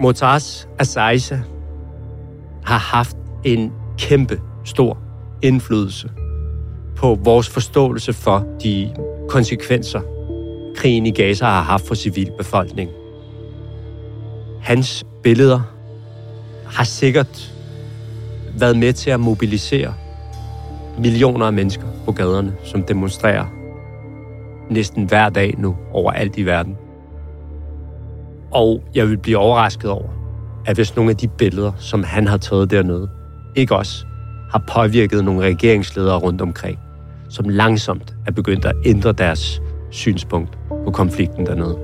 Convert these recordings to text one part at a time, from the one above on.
Motaz Azaisa har haft en kæmpe stor indflydelse på vores forståelse for de konsekvenser, krigen i Gaza har haft for civilbefolkningen. Hans billeder har sikkert været med til at mobilisere millioner af mennesker på gaderne, som demonstrerer næsten hver dag nu overalt i verden. Og jeg vil blive overrasket over, at hvis nogle af de billeder, som han har taget dernede, ikke også har påvirket nogle regeringsledere rundt omkring, som langsomt er begyndt at ændre deres synspunkt på konflikten dernede.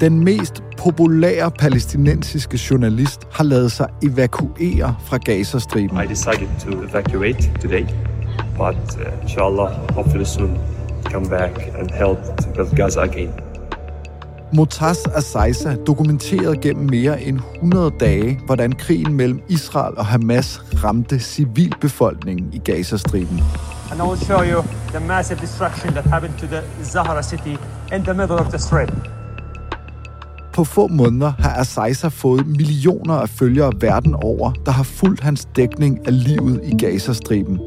Den mest populære palæstinensiske journalist har lavet sig evakuere fra Gazastriben. I decided to evacuate today, but uh, inshallah, hopefully soon come back and help to build Gaza again. Motaz Azaisa dokumenterede gennem mere end 100 dage, hvordan krigen mellem Israel og Hamas ramte civilbefolkningen i Gazastriben. And I will show you the massive destruction that happened to the Zahra city in the middle of the strip. På få måneder har Azaisa fået millioner af følgere verden over, der har fulgt hans dækning af livet i Gazastriben.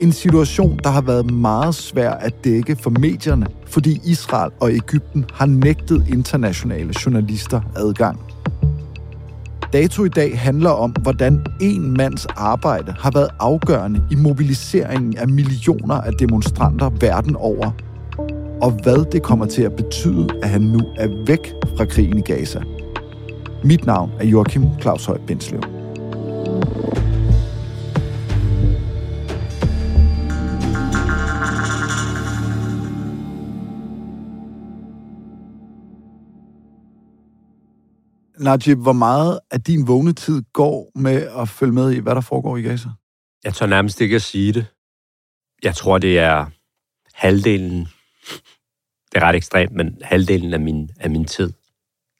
En situation, der har været meget svær at dække for medierne, fordi Israel og Ægypten har nægtet internationale journalister adgang. Dato i dag handler om, hvordan en mands arbejde har været afgørende i mobiliseringen af millioner af demonstranter verden over, og hvad det kommer til at betyde, at han nu er væk fra krigen i Gaza. Mit navn er Joachim Claus Høj Bindslev. Najib, hvor meget af din vågnetid går med at følge med i, hvad der foregår i Gaza? Jeg tør nærmest ikke at sige det. Jeg tror, det er halvdelen, det er ret ekstremt, men halvdelen af min, af min tid,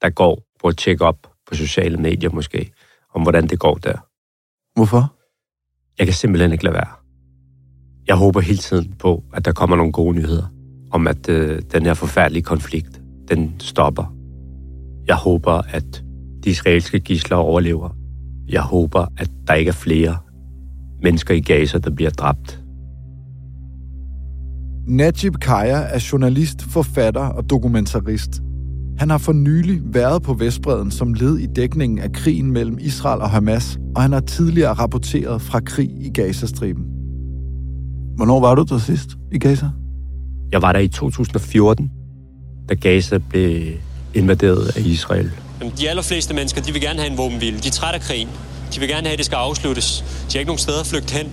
der går på at tjekke op på sociale medier måske, om hvordan det går der. Hvorfor? Jeg kan simpelthen ikke lade være. Jeg håber hele tiden på, at der kommer nogle gode nyheder, om at øh, den her forfærdelige konflikt, den stopper. Jeg håber, at de israelske gisler overlever. Jeg håber, at der ikke er flere mennesker i Gaza, der bliver dræbt. Najib Kaya er journalist, forfatter og dokumentarist. Han har for nylig været på Vestbreden som led i dækningen af krigen mellem Israel og Hamas, og han har tidligere rapporteret fra krig i Gazastriben. Hvornår var du der sidst i Gaza? Jeg var der i 2014, da Gaza blev invaderet af Israel. Jamen, de allerfleste mennesker, de vil gerne have en våbenhvile. De er trætte af krigen. De vil gerne have, at det skal afsluttes. De har ikke nogen steder at flygte hen.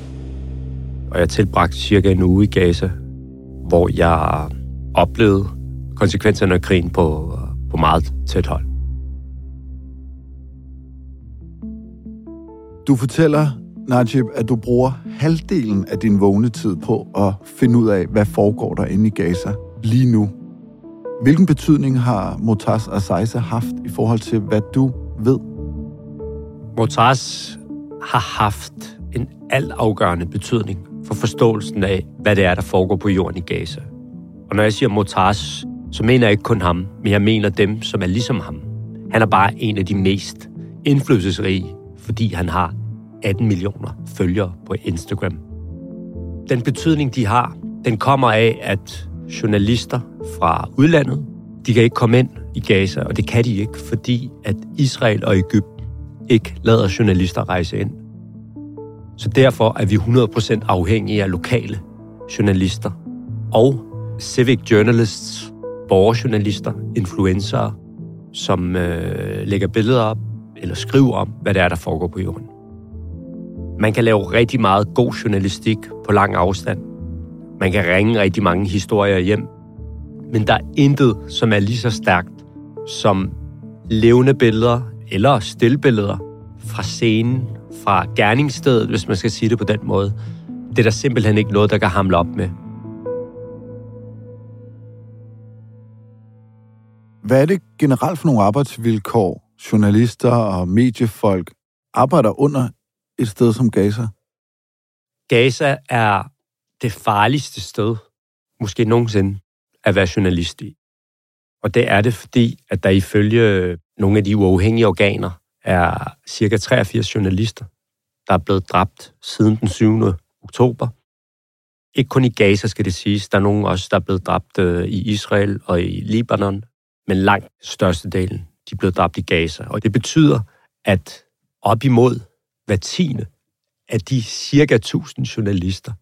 Og jeg tilbragte cirka en uge i Gaza, hvor jeg oplevede konsekvenserne af krigen på, på meget tæt hold. Du fortæller, Najib, at du bruger halvdelen af din vågnetid på at finde ud af, hvad foregår der inde i Gaza lige nu. Hvilken betydning har Motaz Azaiza haft i forhold til, hvad du ved? Motaz har haft en altafgørende betydning for forståelsen af, hvad det er, der foregår på jorden i Gaza. Og når jeg siger Motaz, så mener jeg ikke kun ham, men jeg mener dem, som er ligesom ham. Han er bare en af de mest indflydelsesrige, fordi han har 18 millioner følgere på Instagram. Den betydning, de har, den kommer af, at journalister fra udlandet, de kan ikke komme ind i Gaza, og det kan de ikke, fordi at Israel og Ægypten ikke lader journalister rejse ind. Så derfor er vi 100% afhængige af lokale journalister og civic journalists, borgerjournalister, influencer, som øh, lægger billeder op eller skriver om, hvad det er, der foregår på jorden. Man kan lave rigtig meget god journalistik på lang afstand. Man kan ringe rigtig mange historier hjem. Men der er intet, som er lige så stærkt som levende billeder eller stillbilleder fra scenen, fra gerningsstedet, hvis man skal sige det på den måde. Det er der simpelthen ikke noget, der kan hamle op med. Hvad er det generelt for nogle arbejdsvilkår, journalister og mediefolk arbejder under et sted som Gaza? Gaza er det farligste sted, måske nogensinde, at være journalist i. Og det er det, fordi at der ifølge øh, nogle af de uafhængige organer er cirka 83 journalister, der er blevet dræbt siden den 7. oktober. Ikke kun i Gaza, skal det siges. Der er nogen også, der er blevet dræbt øh, i Israel og i Libanon, men langt størstedelen, de er blevet dræbt i Gaza. Og det betyder, at op imod hver tiende af de cirka 1000 journalister,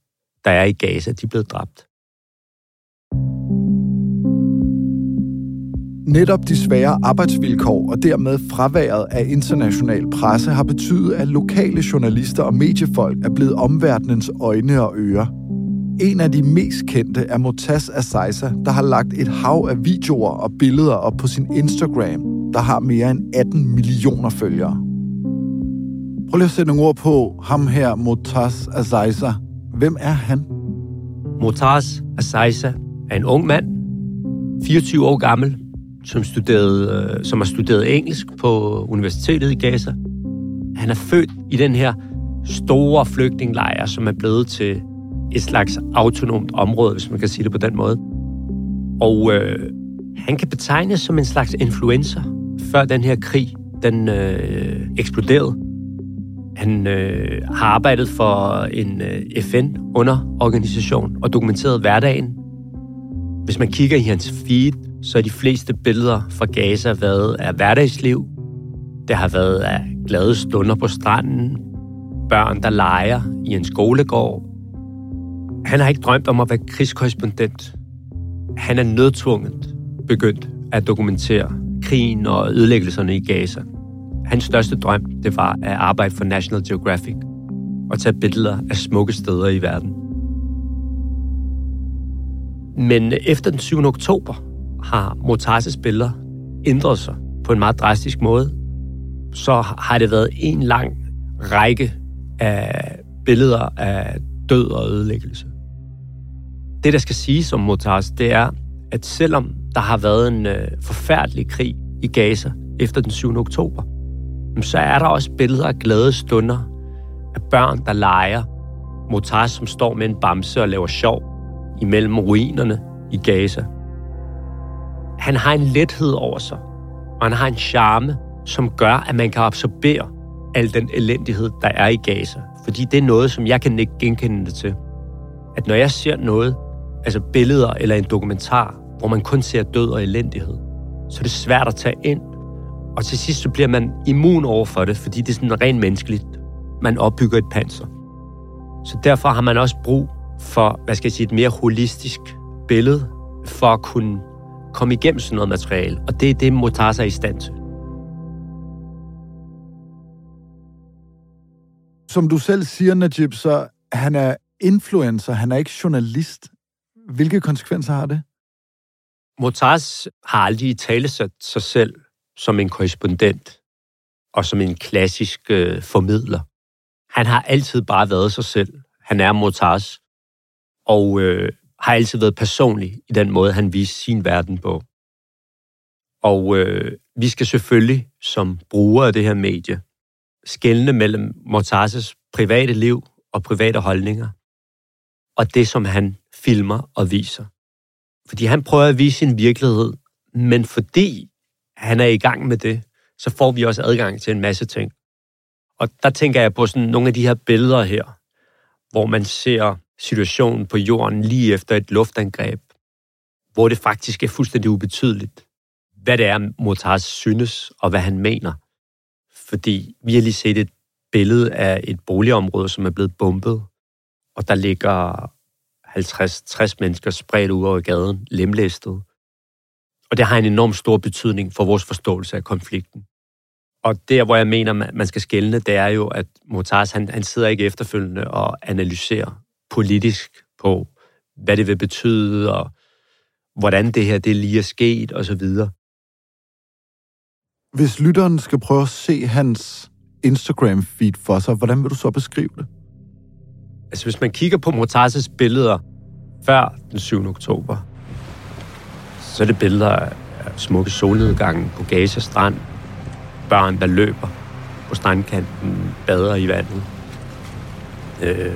der er i Gaza, de er blevet dræbt. Netop de svære arbejdsvilkår og dermed fraværet af international presse har betydet, at lokale journalister og mediefolk er blevet omverdenens øjne og ører. En af de mest kendte er Motas Asaisa, der har lagt et hav af videoer og billeder op på sin Instagram, der har mere end 18 millioner følgere. Prøv lige at sætte nogle ord på ham her, Motas Asaisa. Hvem er han? Motaz Asaisa er en ung mand, 24 år gammel, som, studerede, øh, som har studeret engelsk på Universitetet i Gaza. Han er født i den her store flygtningelejr, som er blevet til et slags autonomt område, hvis man kan sige det på den måde. Og øh, han kan betegnes som en slags influencer, før den her krig den øh, eksploderede. Han øh, har arbejdet for en øh, FN-underorganisation og dokumenteret hverdagen. Hvis man kigger i hans feed, så er de fleste billeder fra Gaza været af hverdagsliv. Det har været af glade stunder på stranden, børn, der leger i en skolegård. Han har ikke drømt om at være krigskorrespondent. Han er nødtvunget begyndt at dokumentere krigen og ødelæggelserne i Gaza. Hans største drøm, det var at arbejde for National Geographic og tage billeder af smukke steder i verden. Men efter den 7. oktober har Motazes billeder ændret sig på en meget drastisk måde. Så har det været en lang række af billeder af død og ødelæggelse. Det, der skal siges om Mortaz, det er, at selvom der har været en øh, forfærdelig krig i Gaza efter den 7. oktober, så er der også billeder af glade stunder af børn, der leger. Motar, som står med en bamse og laver sjov imellem ruinerne i Gaza. Han har en lethed over sig, og han har en charme, som gør, at man kan absorbere al den elendighed, der er i Gaza. Fordi det er noget, som jeg kan ikke genkende det til. At når jeg ser noget, altså billeder eller en dokumentar, hvor man kun ser død og elendighed, så er det svært at tage ind. Og til sidst så bliver man immun over for det, fordi det er sådan rent menneskeligt. Man opbygger et panser. Så derfor har man også brug for, hvad skal jeg sige, et mere holistisk billede, for at kunne komme igennem sådan noget materiale. Og det er det, Motasa er i stand til. Som du selv siger, Najib, så han er influencer, han er ikke journalist. Hvilke konsekvenser har det? Motaz har aldrig talesat sig selv som en korrespondent og som en klassisk øh, formidler. Han har altid bare været sig selv. Han er Motaz. Og øh, har altid været personlig i den måde, han viser sin verden på. Og øh, vi skal selvfølgelig som brugere af det her medie skelne mellem Mortazes private liv og private holdninger, og det, som han filmer og viser. Fordi han prøver at vise sin virkelighed, men fordi han er i gang med det, så får vi også adgang til en masse ting. Og der tænker jeg på sådan nogle af de her billeder her, hvor man ser situationen på jorden lige efter et luftangreb, hvor det faktisk er fuldstændig ubetydeligt, hvad det er, Motaz synes, og hvad han mener. Fordi vi har lige set et billede af et boligområde, som er blevet bombet, og der ligger 50-60 mennesker spredt ud over gaden, lemlæstet. Og det har en enorm stor betydning for vores forståelse af konflikten. Og der, hvor jeg mener, man skal skælne, det er jo, at Motaz, han, han sidder ikke efterfølgende og analyserer politisk på, hvad det vil betyde, og hvordan det her det lige er sket, og så videre. Hvis lytteren skal prøve at se hans Instagram-feed for sig, hvordan vil du så beskrive det? Altså, hvis man kigger på Motazes billeder før den 7. oktober, så er det billeder af smukke solnedgange på Gaza strand, børn, der løber på strandkanten, bader i vandet, øh,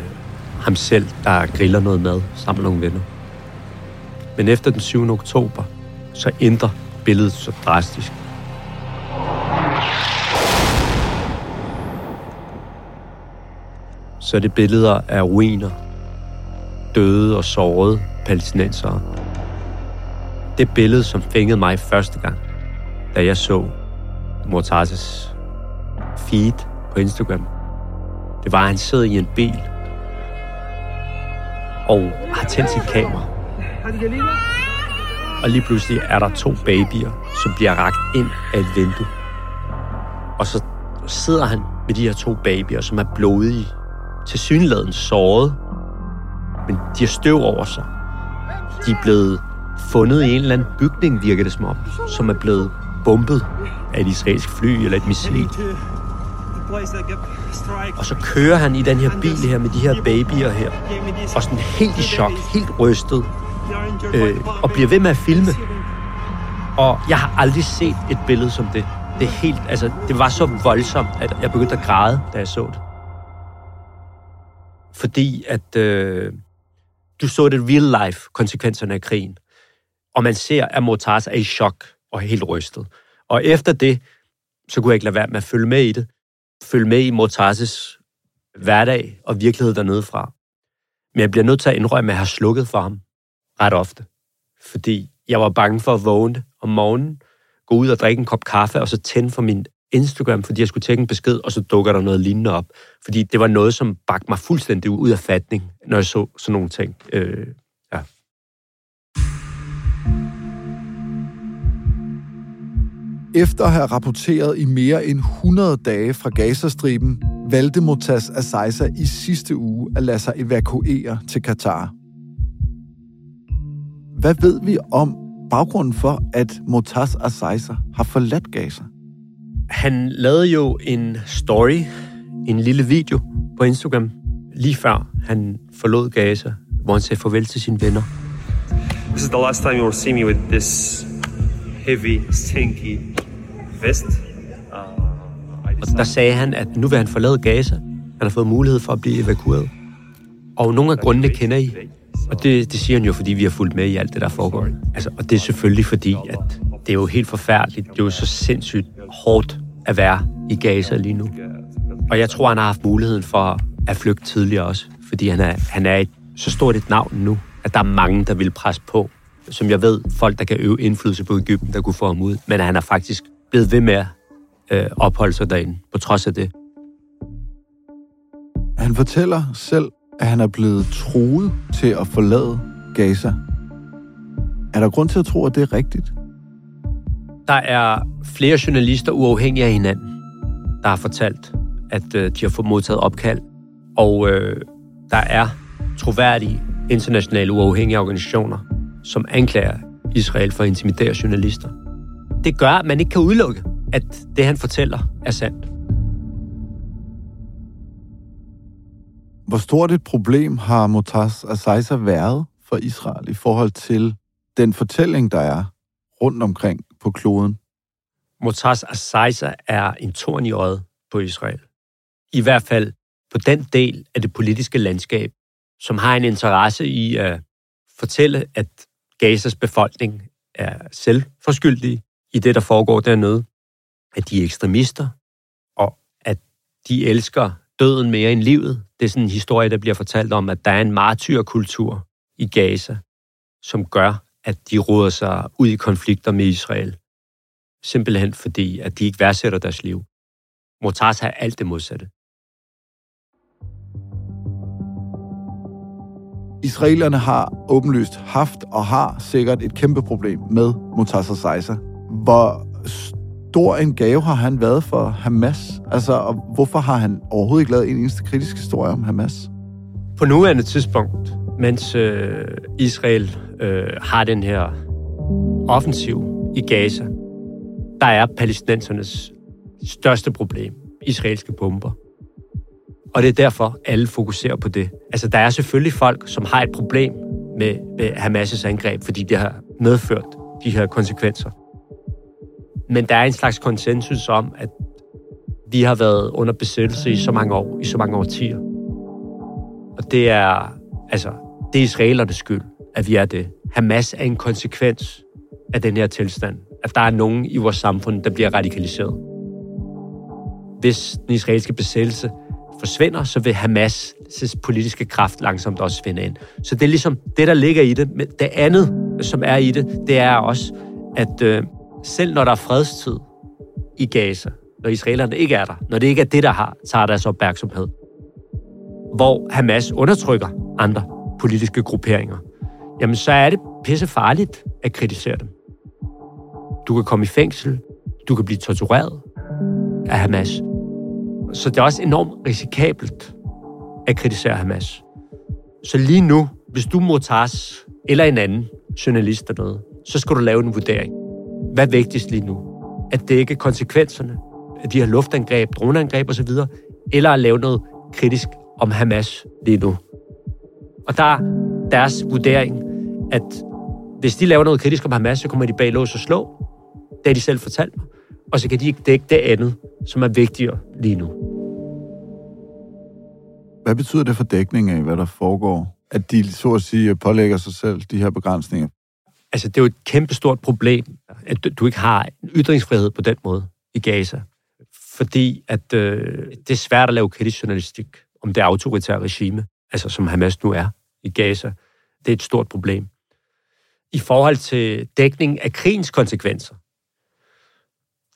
ham selv, der griller noget mad sammen med nogle venner. Men efter den 7. oktober, så ændrer billedet så drastisk. Så er det billeder af ruiner, døde og sårede palæstinensere. Det billede, som fængede mig første gang, da jeg så Mortazes feed på Instagram, det var, at han sidder i en bil og har tændt sit kamera. Og lige pludselig er der to babyer, som bliver ragt ind af et vindue. Og så sidder han med de her to babyer, som er blodige, til synladen såret, men de har støv over sig. De er blevet fundet i en eller anden bygning, virker det som om, som er blevet bombet af et israelsk fly eller et missil. Og så kører han i den her bil her med de her babyer her, og sådan helt i chok, helt rystet, øh, og bliver ved med at filme. Og jeg har aldrig set et billede som det. Det, er helt, altså, det var så voldsomt, at jeg begyndte at græde, da jeg så det. Fordi at øh, du så det real life, konsekvenserne af krigen. Og man ser, at Mortaz er i chok og helt rystet. Og efter det, så kunne jeg ikke lade være med at følge med i det. Følge med i Mortazes hverdag og virkelighed dernede fra. Men jeg bliver nødt til at indrømme, at jeg har slukket for ham ret ofte. Fordi jeg var bange for at vågne om morgenen, gå ud og drikke en kop kaffe, og så tænde for min Instagram, fordi jeg skulle tjekke en besked, og så dukker der noget lignende op. Fordi det var noget, som bagte mig fuldstændig ud af fatning, når jeg så sådan nogle ting. Øh, Efter at have rapporteret i mere end 100 dage fra Gazastriben, valgte Motas Azaiza i sidste uge at lade sig evakuere til Katar. Hvad ved vi om baggrunden for, at Motas Azaiza har forladt Gaza? Han lavede jo en story, en lille video på Instagram, lige før han forlod Gaza, hvor han sagde farvel til sine venner. This is the last time you will see me with this heavy, stinky vest. Uh, Og der sagde han, at nu vil han forlade Gaza. Han har fået mulighed for at blive evakueret. Og nogle af grundene kender I. Og det, det siger han jo, fordi vi har fulgt med i alt det, der foregår. Altså, og det er selvfølgelig fordi, at det er jo helt forfærdeligt. Det er jo så sindssygt hårdt at være i Gaza lige nu. Og jeg tror, han har haft muligheden for at flygte tidligere også, fordi han er, han er et, så stort et navn nu, at der er mange, der vil presse på. Som jeg ved, folk, der kan øve indflydelse på Ægypten, der kunne få ham ud. Men han er faktisk blevet ved med at øh, opholde sig derinde, på trods af det. Han fortæller selv, at han er blevet truet til at forlade Gaza. Er der grund til at tro, at det er rigtigt? Der er flere journalister uafhængige af hinanden, der har fortalt, at øh, de har fået modtaget opkald. Og øh, der er troværdige internationale uafhængige organisationer, som anklager Israel for at intimidere journalister. Det gør, at man ikke kan udelukke, at det, han fortæller, er sandt. Hvor stort et problem har Motaz Azaiza været for Israel i forhold til den fortælling, der er rundt omkring på kloden? Motaz Azaiza er en torn i øjet på Israel. I hvert fald på den del af det politiske landskab, som har en interesse i at fortælle, at Gazas befolkning er selvforskyldige i det, der foregår dernede. At de er ekstremister, og at de elsker døden mere end livet. Det er sådan en historie, der bliver fortalt om, at der er en martyrkultur i Gaza, som gør, at de råder sig ud i konflikter med Israel. Simpelthen fordi, at de ikke værdsætter deres liv. Mortaz har alt det modsatte. Israelerne har åbenlyst haft og har sikkert et kæmpe problem med Mutasa Seiser. Hvor stor en gave har han været for Hamas? Altså, og hvorfor har han overhovedet ikke lavet en eneste kritisk historie om Hamas? På nuværende tidspunkt, mens øh, Israel øh, har den her offensiv i Gaza, der er palæstinensernes største problem israelske bomber. Og det er derfor, alle fokuserer på det. Altså, der er selvfølgelig folk, som har et problem med, med Hamas' angreb, fordi det har medført de her konsekvenser. Men der er en slags konsensus om, at vi har været under besættelse i så mange år, i så mange årtier. Og det er, altså, det er israelernes skyld, at vi er det. Hamas er en konsekvens af den her tilstand. At der er nogen i vores samfund, der bliver radikaliseret. Hvis den israelske besættelse forsvinder, så vil Hamas' politiske kraft langsomt også svinde ind. Så det er ligesom det, der ligger i det. Men det andet, som er i det, det er også, at øh, selv når der er fredstid i Gaza, når israelerne ikke er der, når det ikke er det, der har, tager deres opmærksomhed, hvor Hamas undertrykker andre politiske grupperinger, jamen så er det pisse farligt at kritisere dem. Du kan komme i fængsel, du kan blive tortureret af Hamas. Så det er også enormt risikabelt at kritisere Hamas. Så lige nu, hvis du modtages eller en anden journalist eller noget, så skal du lave en vurdering. Hvad er vigtigst lige nu? At dække konsekvenserne af de her luftangreb, droneangreb osv., eller at lave noget kritisk om Hamas lige nu. Og der er deres vurdering, at hvis de laver noget kritisk om Hamas, så kommer de bag lås og slå. Det har de selv fortalt mig. Og så kan de ikke dække det andet, som er vigtigere lige nu. Hvad betyder det for dækning af, hvad der foregår? At de så at sige pålægger sig selv de her begrænsninger? Altså, det er jo et kæmpestort problem, at du ikke har en ytringsfrihed på den måde i Gaza. Fordi at øh, det er svært at lave kritisk journalistik om det autoritære regime, altså som Hamas nu er i Gaza. Det er et stort problem. I forhold til dækning af krigens konsekvenser,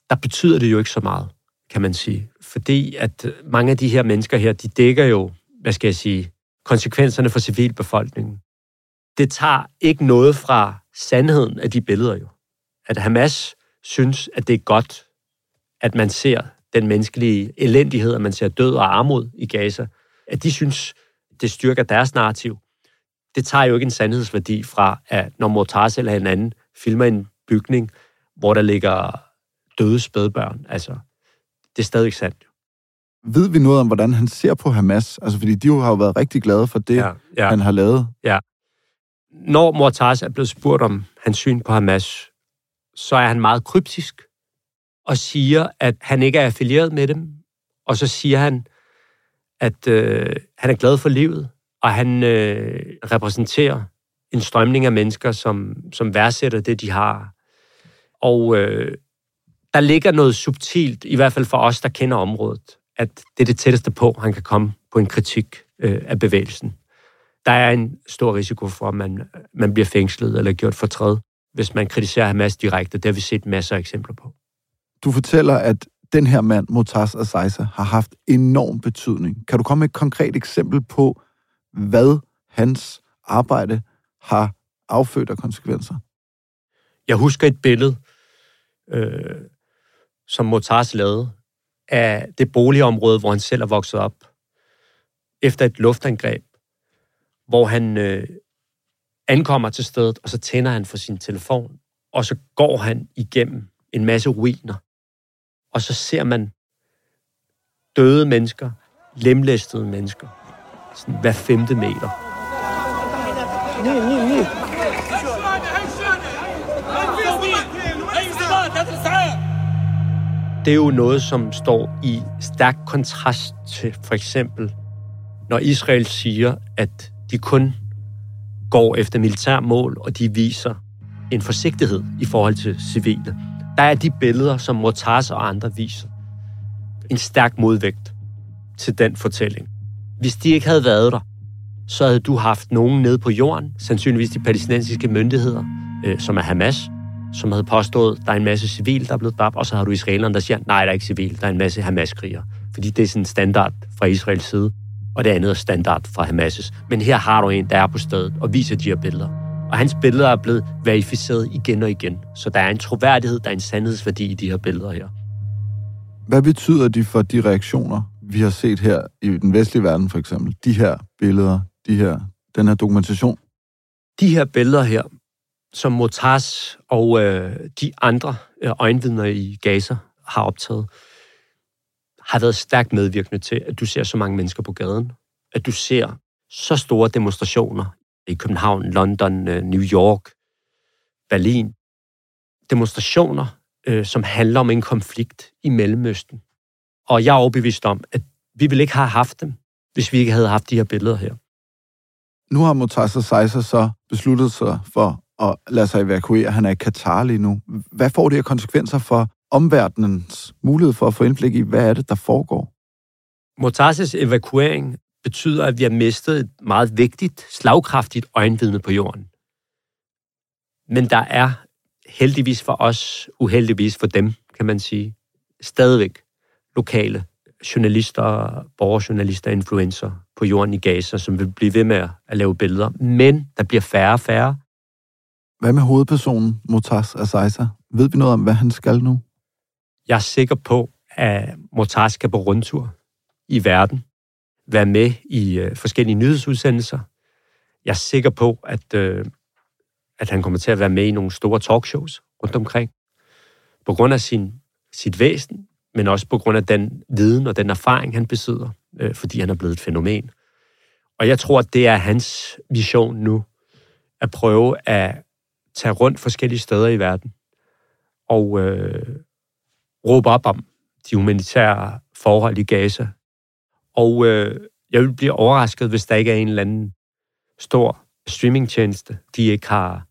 der betyder det jo ikke så meget, kan man sige. Fordi at øh, mange af de her mennesker her, de dækker jo, hvad skal jeg sige, konsekvenserne for civilbefolkningen. Det tager ikke noget fra sandheden af de billeder jo. At Hamas synes, at det er godt, at man ser den menneskelige elendighed, at man ser død og armod i Gaza. At de synes, det styrker deres narrativ. Det tager jo ikke en sandhedsværdi fra, at når Mortars eller en anden filmer en bygning, hvor der ligger døde spædbørn. Altså, det er stadig sandt. Ved vi noget om, hvordan han ser på Hamas? Altså, fordi de har jo været rigtig glade for det, ja, ja. han har lavet. Ja. Når Mortars er blevet spurgt om hans syn på Hamas, så er han meget kryptisk og siger, at han ikke er affilieret med dem. Og så siger han, at øh, han er glad for livet, og han øh, repræsenterer en strømning af mennesker, som, som værdsætter det, de har. Og øh, der ligger noget subtilt, i hvert fald for os, der kender området, at det er det tætteste på, han kan komme på en kritik øh, af bevægelsen. Der er en stor risiko for, at man, man bliver fængslet eller gjort fortræd, hvis man kritiserer Hamas direkte. Det har vi set masser af eksempler på. Du fortæller, at den her mand, Motas Azaisa, har haft enorm betydning. Kan du komme med et konkret eksempel på, hvad hans arbejde har affødt af konsekvenser? Jeg husker et billede, øh, som Motars lavede, af det boligområde, hvor han selv er vokset op, efter et luftangreb, hvor han øh, ankommer til stedet, og så tænder han for sin telefon, og så går han igennem en masse ruiner, og så ser man døde mennesker, lemlæstede mennesker, sådan hver femte meter. Det er jo noget, som står i stærk kontrast til for eksempel, når Israel siger, at de kun går efter militærmål, og de viser en forsigtighed i forhold til civile. Der er de billeder, som Mortaz og andre viser. En stærk modvægt til den fortælling. Hvis de ikke havde været der, så havde du haft nogen nede på jorden, sandsynligvis de palæstinensiske myndigheder, øh, som er Hamas, som havde påstået, der er en masse civil, der er blevet dræbt, og så har du israelerne, der siger, nej, der er ikke civil, der er en masse Hamas-krigere. Fordi det er sådan en standard fra Israels side, og det andet er standard fra Hamas' Men her har du en, der er på stedet og viser de her billeder. Og hans billeder er blevet verificeret igen og igen. Så der er en troværdighed, der er en sandhedsværdi i de her billeder her. Hvad betyder de for de reaktioner, vi har set her i den vestlige verden for eksempel? De her billeder, de her, den her dokumentation? De her billeder her, som Motas og øh, de andre øh, øjenvidner i Gaza har optaget, har været stærkt medvirkende til, at du ser så mange mennesker på gaden. At du ser så store demonstrationer i København, London, øh, New York, Berlin. Demonstrationer, øh, som handler om en konflikt i Mellemøsten. Og jeg er overbevist om, at vi ville ikke have haft dem, hvis vi ikke havde haft de her billeder her. Nu har Motasser Seiser så besluttet sig for at lade sig evakuere. Han er i Katar lige nu. Hvad får det her konsekvenser for omverdenens mulighed for at få indblik i, hvad er det, der foregår? Mortazes evakuering betyder, at vi har mistet et meget vigtigt, slagkraftigt øjenvidne på jorden. Men der er heldigvis for os, uheldigvis for dem, kan man sige, stadigvæk lokale journalister, borgerjournalister, influencer på jorden i Gaza, som vil blive ved med at lave billeder. Men der bliver færre og færre. Hvad med hovedpersonen, Motaz Azaiza? Ved vi noget om, hvad han skal nu? Jeg er sikker på, at Motaz skal på rundtur i verden, være med i øh, forskellige nyhedsudsendelser. Jeg er sikker på, at, øh, at han kommer til at være med i nogle store talkshows rundt omkring. På grund af sin, sit væsen, men også på grund af den viden og den erfaring, han besidder, øh, fordi han er blevet et fænomen. Og jeg tror, at det er hans vision nu, at prøve at tage rundt forskellige steder i verden og øh, råbe op om de humanitære forhold i Gaza. Og øh, jeg vil blive overrasket, hvis der ikke er en eller anden stor streamingtjeneste, de ikke har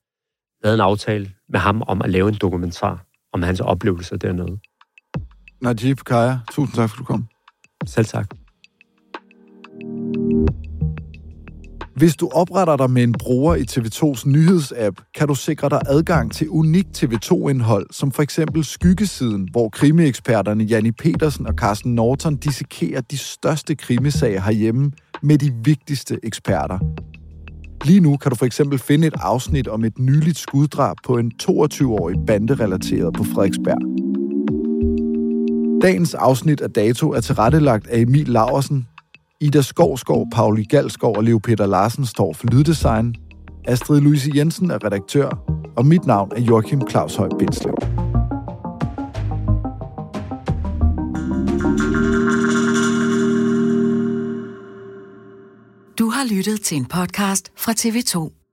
lavet en aftale med ham om at lave en dokumentar om hans oplevelser dernede. Najib Kaya, tusind tak, for du kom. Selv tak. Hvis du opretter dig med en bruger i TV2's nyhedsapp, kan du sikre dig adgang til unik TV2-indhold, som for eksempel Skyggesiden, hvor krimieksperterne Janni Petersen og Carsten Norton dissekerer de største krimisager herhjemme med de vigtigste eksperter. Lige nu kan du for eksempel finde et afsnit om et nyligt skuddrab på en 22-årig banderelateret på Frederiksberg. Dagens afsnit af Dato er tilrettelagt af Emil Laversen. Ida Skovskov, Pauli Galskov og Leo Peter Larsen står for lyddesign. Astrid Louise Jensen er redaktør, og mit navn er Joachim Claus Høj Bindslev. Du har lyttet til en podcast fra TV2.